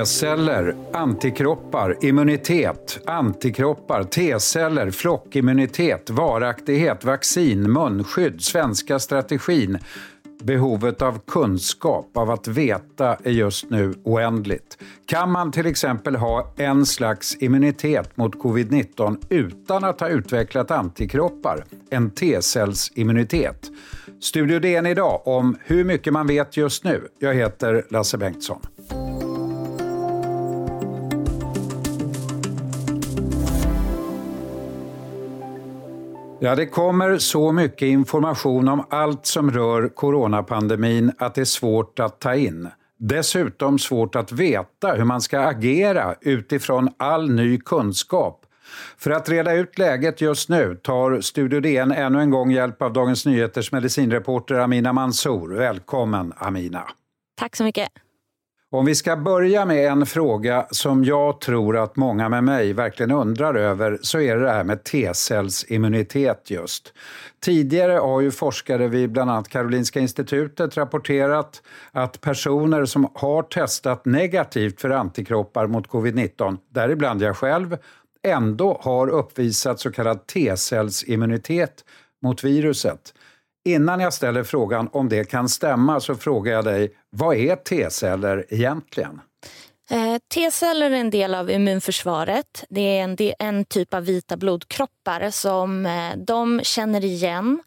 T-celler, antikroppar, immunitet, antikroppar, T-celler, flockimmunitet, varaktighet, vaccin, munskydd, svenska strategin. Behovet av kunskap, av att veta, är just nu oändligt. Kan man till exempel ha en slags immunitet mot covid-19 utan att ha utvecklat antikroppar, en T-cellsimmunitet? Studio DN idag om hur mycket man vet just nu. Jag heter Lasse Bengtsson. Ja, det kommer så mycket information om allt som rör coronapandemin att det är svårt att ta in. Dessutom svårt att veta hur man ska agera utifrån all ny kunskap. För att reda ut läget just nu tar Studio DN ännu en gång hjälp av Dagens Nyheters medicinreporter Amina Mansour. Välkommen Amina! Tack så mycket! Om vi ska börja med en fråga som jag tror att många med mig verkligen undrar över så är det det här med T-cellsimmunitet just. Tidigare har ju forskare vid bland annat Karolinska institutet rapporterat att personer som har testat negativt för antikroppar mot covid-19, däribland jag själv, ändå har uppvisat så kallad T-cellsimmunitet mot viruset. Innan jag ställer frågan om det kan stämma så frågar jag dig, vad är T-celler egentligen? Eh, T-celler är en del av immunförsvaret. Det är en, en typ av vita blodkroppar som eh, de känner igen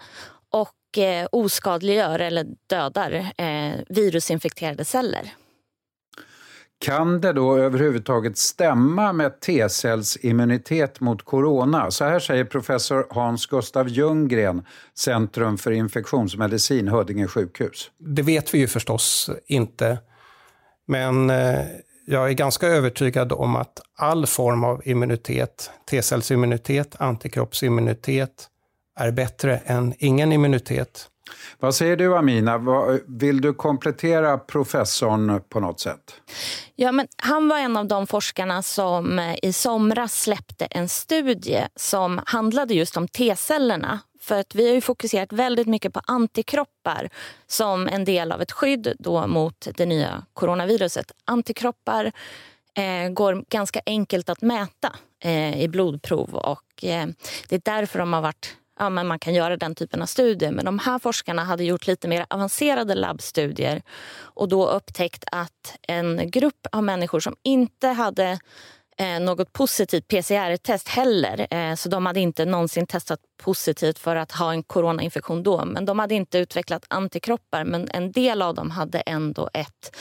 och eh, oskadliggör eller dödar virusinfekterade celler. Kan det då överhuvudtaget stämma med T-cellsimmunitet mot corona? Så här säger professor Hans Gustav Ljunggren, Centrum för infektionsmedicin, Huddinge sjukhus. Det vet vi ju förstås inte. Men eh, jag är ganska övertygad om att all form av immunitet, T-cellsimmunitet, antikroppsimmunitet, är bättre än ingen immunitet. Vad säger du Amina? Vill du komplettera professorn på något sätt? Ja, men han var en av de forskarna som eh, i somras släppte en studie som handlade just om T-cellerna. För att vi har fokuserat väldigt mycket på antikroppar som en del av ett skydd då mot det nya coronaviruset. Antikroppar eh, går ganska enkelt att mäta eh, i blodprov och eh, det är därför de har varit ja, men man kan göra den typen av studier. Men de här forskarna hade gjort lite mer avancerade labbstudier och då upptäckt att en grupp av människor som inte hade eh, något positivt PCR-test heller. Eh, så de hade inte någonsin testat positivt för att ha en coronainfektion då. Men de hade inte utvecklat antikroppar. Men en del av dem hade ändå ett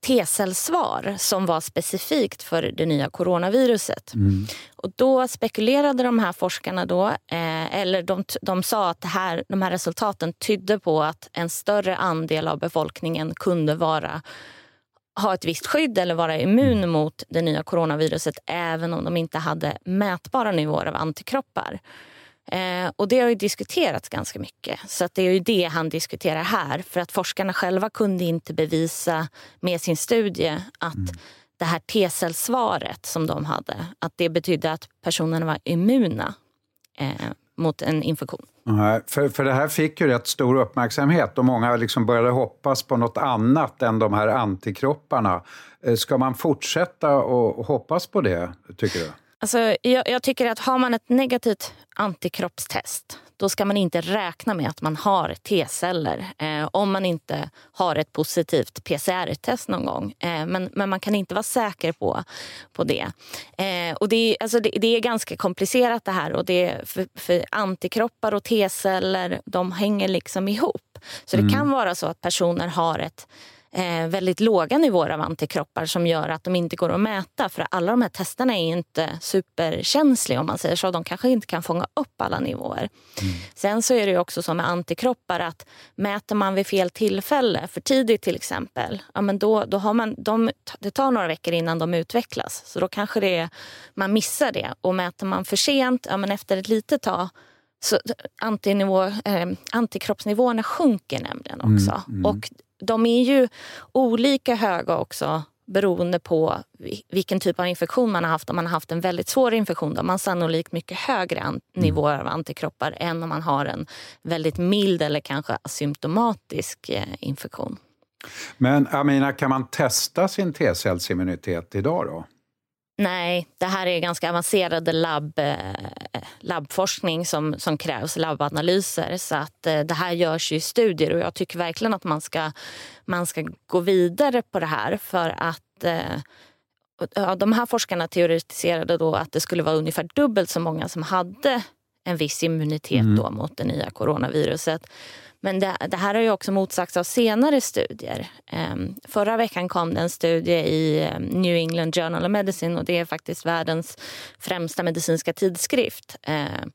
T-cellsvar som var specifikt för det nya coronaviruset. Mm. Och då spekulerade de här forskarna då, eh, eller de, de sa att här, de här resultaten tydde på att en större andel av befolkningen kunde vara ha ett visst skydd eller vara immun mm. mot det nya coronaviruset även om de inte hade mätbara nivåer av antikroppar. Eh, och det har ju diskuterats ganska mycket. Så att det är ju det han diskuterar här. För att forskarna själva kunde inte bevisa med sin studie att mm. det här T-cellsvaret som de hade, att det betydde att personerna var immuna eh, mot en infektion. Nej, för, för det här fick ju rätt stor uppmärksamhet och många liksom började hoppas på något annat än de här antikropparna. Eh, ska man fortsätta och hoppas på det, tycker du? Alltså, jag, jag, tycker att har man ett negativt antikroppstest då ska man inte räkna med att man har T-celler eh, om man inte har ett positivt PCR-test någon gång. Eh, men, men man kan inte vara säker på, på det. Eh, och det, alltså det, det, är ganska komplicerat det här. Och det, för, för antikroppar och T-celler de hänger liksom ihop. Så det mm. kan vara så att personer har ett eh, väldigt låga nivåer av antikroppar som gör att de inte går att mäta. För alla de här testerna är inte superkänsliga om man säger så. De kanske inte kan fånga upp alla nivåer. Mm. Sen så är det också så med antikroppar att mäter man vid fel tillfälle, för tidigt till exempel, ja, men då, då har man, de, det tar några veckor innan de utvecklas. Så då kanske det är, man missar det. Och mäter man för sent, ja, men efter ett litet tag så antinivå, eh, antikroppsnivåerna sjunker nämligen också. Mm, mm. Och de är ju olika höga också beroende på vilken typ av infektion man har haft. Om man har haft en väldigt svår infektion då har man sannolikt mycket högre an- mm. nivåer av antikroppar än om man har en väldigt mild eller kanske asymptomatisk eh, infektion. Men Amina, kan man testa sin T-cellsimmunitet idag då? Nej, det här är ganska avancerade labb, eh, labbforskning som, som krävs, labbanalyser. Så att eh, det här görs i studier och jag tycker verkligen att man ska, man ska gå vidare på det här för att eh, ja, de här forskarna teoretiserade då att det skulle vara ungefär dubbelt så många som hade en viss immunitet mm. då mot det nya coronaviruset. Men det, det, här har ju också motsagts av senare studier. Um, förra veckan kom det en studie i um, New England Journal of Medicine och det är faktiskt världens främsta medicinska tidskrift uh,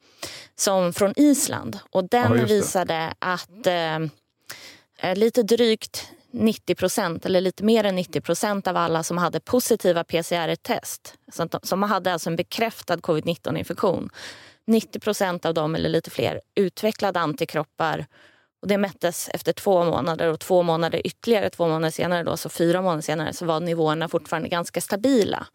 som från Island. Och den ja, visade att uh, lite drygt 90 procent, eller lite mer än 90 procent av alla som hade positiva PCR-test, som hade alltså en bekräftad covid-19-infektion, 90 procent av dem eller lite fler utvecklade antikroppar och det mättes efter två månader och två månader ytterligare två månader senare, då, så fyra månader senare, så var nivåerna fortfarande ganska stabila.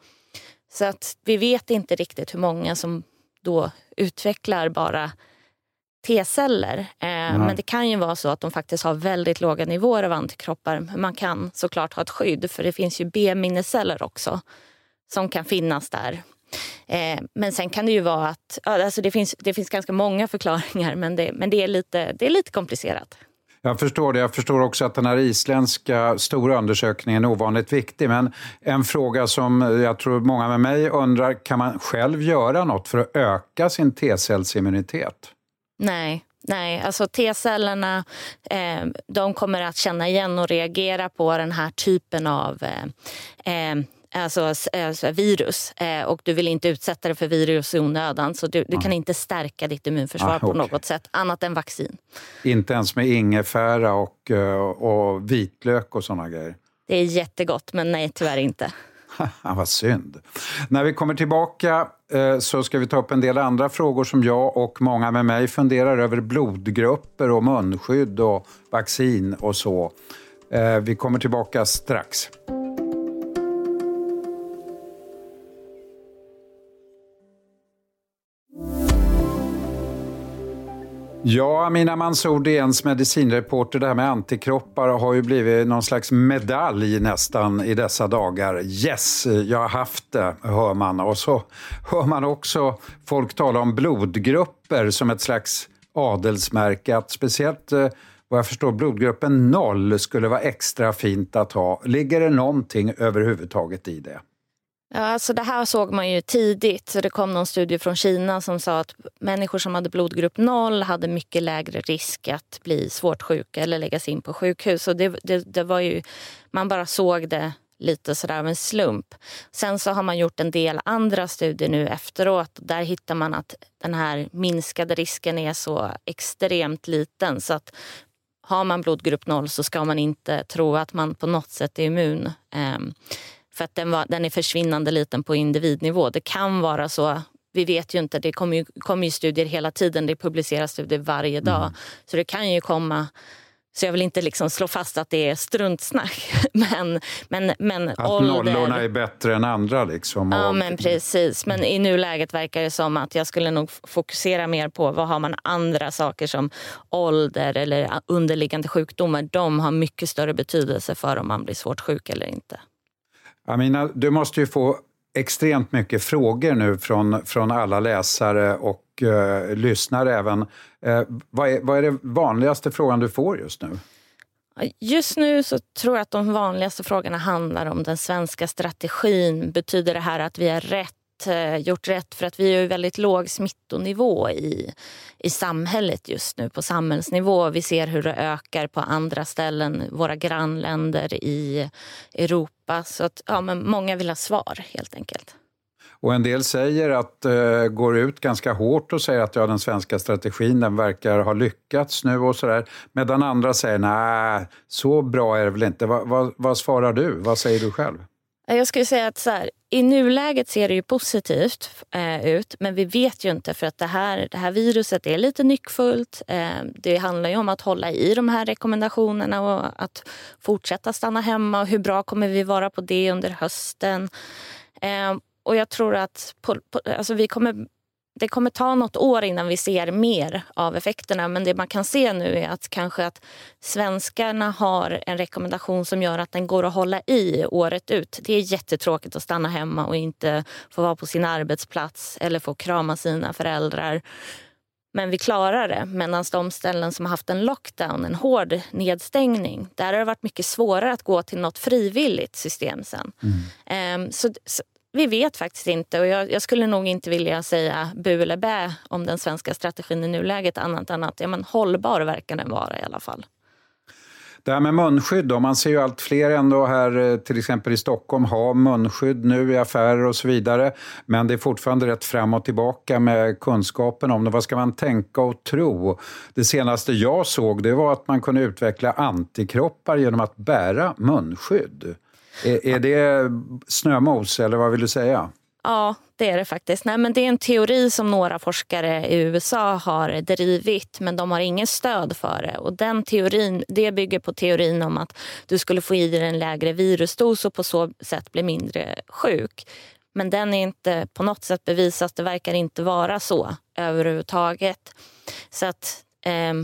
Så att vi vet inte riktigt hur många som då utvecklar bara T-celler. Eh, Men det kan ju vara så att de faktiskt har väldigt låga nivåer av antikroppar. Man kan såklart ha ett skydd för det finns ju B-minneceller också som kan finnas där. Eh, men sen kan det ju vara att alltså det, finns, det finns ganska många förklaringar men det, men det, är, lite, det är lite komplicerat. Jag förstår det. Jag förstår också att den här isländska stora undersökningen är ovanligt viktig. Men en fråga som jag tror många med mig undrar, kan man själv göra något för att öka sin T-cellsimmunitet? Nej, Nej, alltså T-cellerna eh, de kommer att känna igen och reagera på den här typen av eh, eh alltså, alltså virus eh, och du vill inte utsätta det för virus i onödan. Så du, du kan inte stärka ditt immunförsvar ah, på något sätt annat än vaccin. Inte ens med ingefära och, eh, och vitlök och såna grejer? Det är jättegott, men nej, tyvärr inte. Vad synd. När vi kommer tillbaka eh, så ska vi ta upp en del andra frågor som jag och många med mig funderar över. Blodgrupper och munskydd och vaccin och så. Vi kommer tillbaka strax. Ja, Amina Mansour, DNs medicinreporter, det här med antikroppar har ju blivit någon slags medalj nästan i dessa dagar. Yes, jag har haft det, hör man. Och så hör man också folk tala om blodgrupper som ett slags adelsmärke. Att speciellt eh, vad jag förstår blodgruppen 0 skulle vara extra fint att ha. Ligger det någonting överhuvudtaget i det? Ja, alltså det här såg man ju tidigt. Så det kom någon studie från Kina som sa att människor som hade blodgrupp 0 hade mycket lägre risk att bli svårt sjuka eller läggas in på sjukhus. Och det, det, det var ju, man bara såg det lite sådär av en slump. Sen så har man gjort en del andra studier nu efteråt. Där hittar man att den här minskade risken är så extremt liten så att har man blodgrupp 0 så ska man inte tro att man på något sätt är immun. Ehm, för att den, var, den är försvinnande liten på individnivå. Det kan vara så vi vet ju inte, det kommer ju, kommer ju studier hela tiden, det publiceras studier varje dag. Mm. Så det kan ju komma så jag vill inte liksom slå fast att det är struntsnack. Men, men, men att ålder... nollorna är bättre än andra? Liksom, ja, men precis. Men i nuläget verkar det som att jag skulle nog fokusera mer på vad har man andra saker som ålder eller underliggande sjukdomar. De har mycket större betydelse för om man blir svårt sjuk eller inte. Amina, du måste ju få extremt mycket frågor nu från, från alla läsare och eh, lyssnare även. Eh, vad, är, vad är det vanligaste frågan du får just nu? Just nu så tror jag att de vanligaste frågorna handlar om den svenska strategin. Betyder det här att vi har rätt gjort rätt för att vi har väldigt låg smittonivå i, i samhället just nu på samhällsnivå. Vi ser hur det ökar på andra ställen, våra grannländer i Europa. Så att, ja, men många vill ha svar helt enkelt. Och en del säger att, uh, går ut ganska hårt och säger att ja, den svenska strategin den verkar ha lyckats nu och sådär. Medan andra säger nej, så bra är det väl inte. Va, va, vad svarar du? Vad säger du själv? Jag skulle säga att så här, i nuläget ser det ju positivt eh, ut men vi vet ju inte för att det här, det här viruset är lite nyckfullt. Eh, det handlar ju om att hålla i de här rekommendationerna och att fortsätta stanna hemma. hur bra kommer vi vara på det under hösten? Eh, och jag tror att på, på, alltså vi kommer det kommer ta något år innan vi ser mer av effekterna. Men det man kan se nu är att kanske att svenskarna har en rekommendation som gör att den går att hålla i året ut. Det är jättetråkigt att stanna hemma och inte få vara på sin arbetsplats eller få krama sina föräldrar. Men vi klarar det. Medan de ställen som har haft en lockdown, en hård nedstängning, där har det varit mycket svårare att gå till något frivilligt system sen. Mm. Um, så, så, vi vet faktiskt inte och jag, jag, skulle nog inte vilja säga bu eller bä om den svenska strategin i nuläget annat än att ja, men hållbar verkar den vara i alla fall. Det här med munskydd då, man ser ju allt fler ändå här eh, till exempel i Stockholm ha munskydd nu i affärer och så vidare. Men det är fortfarande rätt fram och tillbaka med kunskapen om det. Vad ska man tänka och tro? Det senaste jag såg det var att man kunde utveckla antikroppar genom att bära munskydd. Är, är det snömos eller vad vill du säga? Ja, det är det faktiskt. Nej, men det är en teori som några forskare i USA har drivit men de har inget stöd för det. Och den teorin, det bygger på teorin om att du skulle få i dig en lägre virusdos och på så sätt bli mindre sjuk. Men den är inte på något sätt bevisad. Det verkar inte vara så överhuvudtaget. Så att... Eh,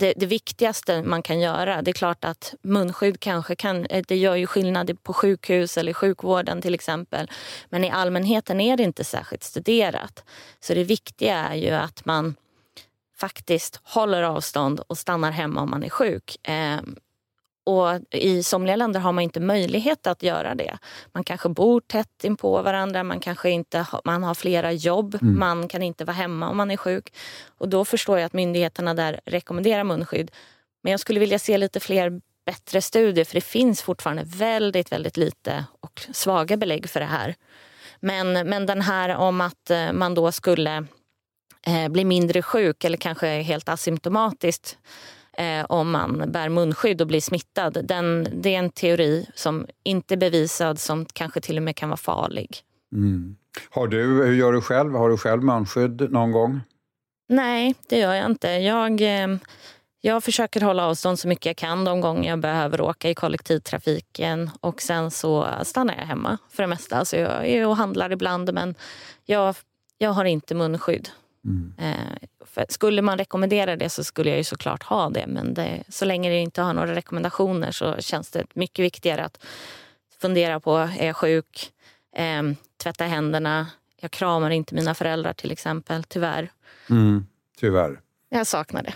det, det, viktigaste man kan göra. Det är klart att munskydd kanske kan, eh, det gör ju skillnad på sjukhus eller sjukvården till exempel. Men i allmänheten är det inte särskilt studerat. Så det viktiga är ju att man faktiskt håller avstånd och stannar hemma om man är sjuk. Ehm, och I somliga länder har man inte möjlighet att göra det. Man kanske bor tätt in på varandra, man kanske inte man har flera jobb, mm. man kan inte vara hemma om man är sjuk. Och Då förstår jag att myndigheterna där rekommenderar munskydd. Men jag skulle vilja se lite fler bättre studier för det finns fortfarande väldigt, väldigt lite och svaga belägg för det här. Men, men den här om att eh, man då skulle eh, bli mindre sjuk eller kanske helt asymptomatiskt eh, om man bär munskydd och blir smittad. Den, det är en teori som inte är bevisad, som kanske till och med kan vara farlig. Mm. Har du, hur gör du själv? Har du själv munskydd någon gång? Nej, det gör jag inte. Jag, eh, jag försöker hålla avstånd så mycket jag kan de gånger jag behöver åka i kollektivtrafiken. Och sen så stannar jag hemma för det mesta. Alltså jag är och handlar ibland men jag, jag har inte munskydd. Mm. Eh, skulle man rekommendera det så skulle jag ju såklart ha det men det, så länge det inte har några rekommendationer så känns det mycket viktigare att fundera på, är jag sjuk? Eh, tvätta händerna. Jag kramar inte mina föräldrar till exempel, tyvärr. Mm, tyvärr. Jag saknar det.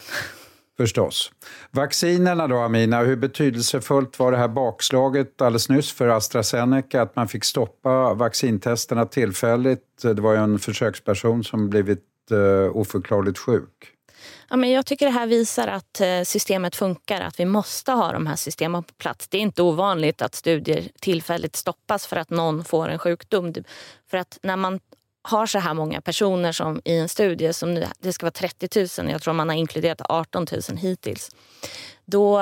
Förstås. Vaccinerna då, Amina, hur betydelsefullt var det här bakslaget alldeles nyss för AstraZeneca, att man fick stoppa vaccintesterna tillfälligt? Det var ju en försöksperson som blivit eh, oförklarligt sjuk? Ja, men jag tycker det här visar att eh, systemet funkar, att vi måste ha de här systemen på plats. Det är inte ovanligt att studier tillfälligt stoppas för att någon får en sjukdom. För att när man har så här många personer som i en studie, som nu, det ska vara 30 000, jag tror man har inkluderat 18 000 hittills. Då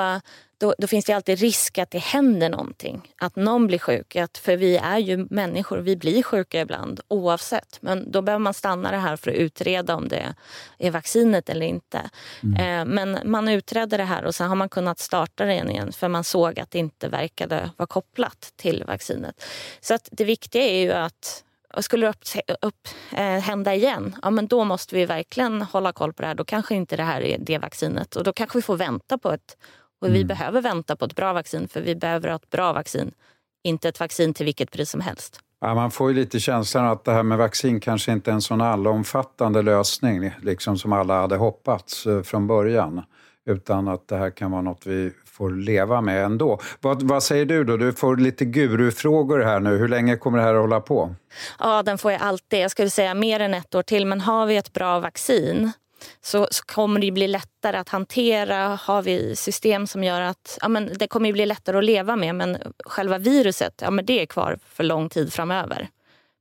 då, då, finns det alltid risk att det händer någonting. Att någon blir sjuk. Att, för vi är ju människor, vi blir sjuka ibland oavsett. Men då behöver man stanna det här för att utreda om det är vaccinet eller inte. Mm. Eh, men man utredde det här och sen har man kunnat starta det igen för man såg att det inte verkade vara kopplat till vaccinet. Så att det viktiga är ju att skulle upp, upp, eh, hända igen, ja, men då måste vi verkligen hålla koll på det här. Då kanske inte det här är det vaccinet och då kanske vi får vänta på ett och mm. vi behöver vänta på ett bra vaccin för vi behöver ha ett bra vaccin. Inte ett vaccin till vilket pris som helst. Ja, man får ju lite känslan att det här med vaccin kanske inte är en sån allomfattande lösning liksom som alla hade hoppats eh, från början. Utan att det här kan vara något vi får leva med ändå. Vad, vad säger du då? Du får lite gurufrågor här nu. Hur länge kommer det här att hålla på? Ja, den får jag alltid. Jag skulle säga mer än ett år till. Men har vi ett bra vaccin så, så, kommer det bli lättare att hantera. Har vi system som gör att ja, men det kommer bli lättare att leva med men själva viruset ja, men det är kvar för lång tid framöver.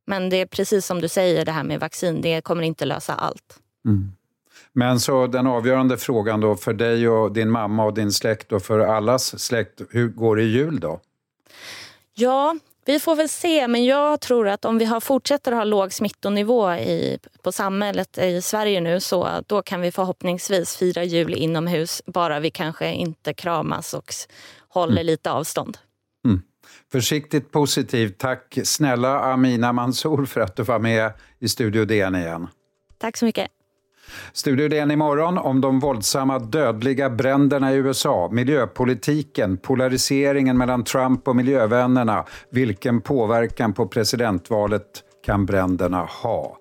Men det är precis som du säger, det här med vaccin, det kommer inte lösa allt. Mm. Men så den avgörande frågan då för dig och din mamma och din släkt och för allas släkt, hur går det i jul då? Ja, vi får väl se, men jag tror att om vi har, fortsätter ha låg smittonivå i, på samhället i Sverige nu så då kan vi förhoppningsvis fira jul inomhus, bara vi kanske inte kramas och håller mm. lite avstånd. Mm. Försiktigt positivt. Tack snälla Amina Mansour för att du var med i Studio DN igen. Tack så mycket. Studio DN imorgon om de våldsamma dödliga bränderna i USA, miljöpolitiken, polariseringen mellan Trump och miljövännerna. Vilken påverkan på presidentvalet kan bränderna ha?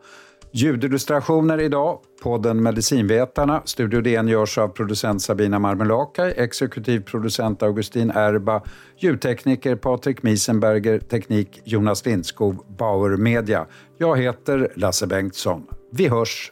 Ljudillustrationer idag, podden Medicinvetarna. Studio DN görs av producent Sabina Marmelakai, exekutiv producent Augustin Erba, ljudtekniker Patrik Miesenberger, teknik Jonas Lindskog, Bauer Media. Jag heter Lasse Bengtsson. Vi hörs